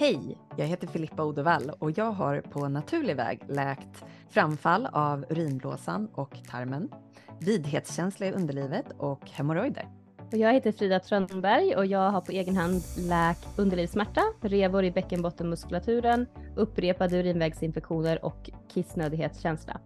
Hej, jag heter Filippa Odevall och jag har på naturlig väg läkt framfall av urinblåsan och tarmen, vidhetskänsla i underlivet och hemorrojder. Och jag heter Frida Trönberg och jag har på egen hand läkt underlivssmärta, revor i bäckenbottenmuskulaturen, upprepade urinvägsinfektioner och kissnödighetskänsla.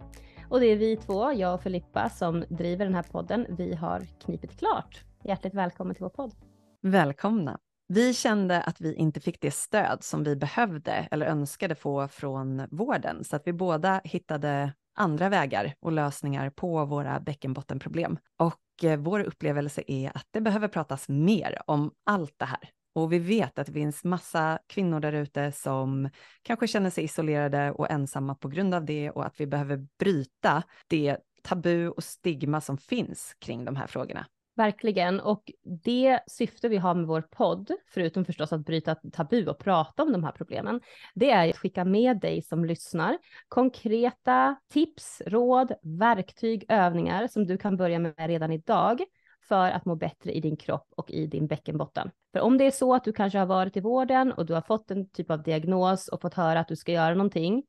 Och det är vi två, jag och Filippa, som driver den här podden. Vi har knipit klart. Hjärtligt välkommen till vår podd. Välkomna. Vi kände att vi inte fick det stöd som vi behövde eller önskade få från vården, så att vi båda hittade andra vägar och lösningar på våra bäckenbottenproblem. Och eh, vår upplevelse är att det behöver pratas mer om allt det här. Och vi vet att det finns massa kvinnor där ute som kanske känner sig isolerade och ensamma på grund av det och att vi behöver bryta det tabu och stigma som finns kring de här frågorna. Verkligen, och det syfte vi har med vår podd, förutom förstås att bryta tabu och prata om de här problemen, det är att skicka med dig som lyssnar konkreta tips, råd, verktyg, övningar som du kan börja med redan idag för att må bättre i din kropp och i din bäckenbotten. För om det är så att du kanske har varit i vården och du har fått en typ av diagnos och fått höra att du ska göra någonting,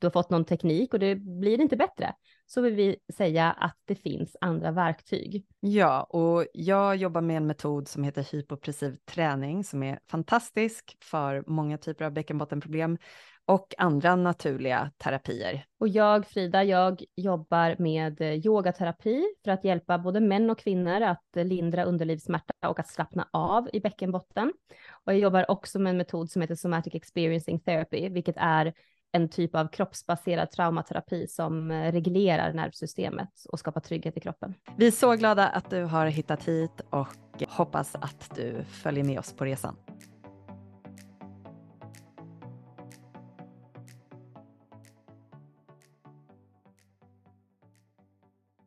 du har fått någon teknik och det blir inte bättre, så vill vi säga att det finns andra verktyg. Ja, och jag jobbar med en metod som heter hypopressiv träning som är fantastisk för många typer av bäckenbottenproblem och andra naturliga terapier. Och jag, Frida, jag jobbar med yogaterapi för att hjälpa både män och kvinnor att lindra underlivssmärta och att slappna av i bäckenbotten. Och jag jobbar också med en metod som heter somatic experiencing therapy, vilket är en typ av kroppsbaserad traumaterapi som eh, reglerar nervsystemet och skapar trygghet i kroppen. Vi är så glada att du har hittat hit och hoppas att du följer med oss på resan.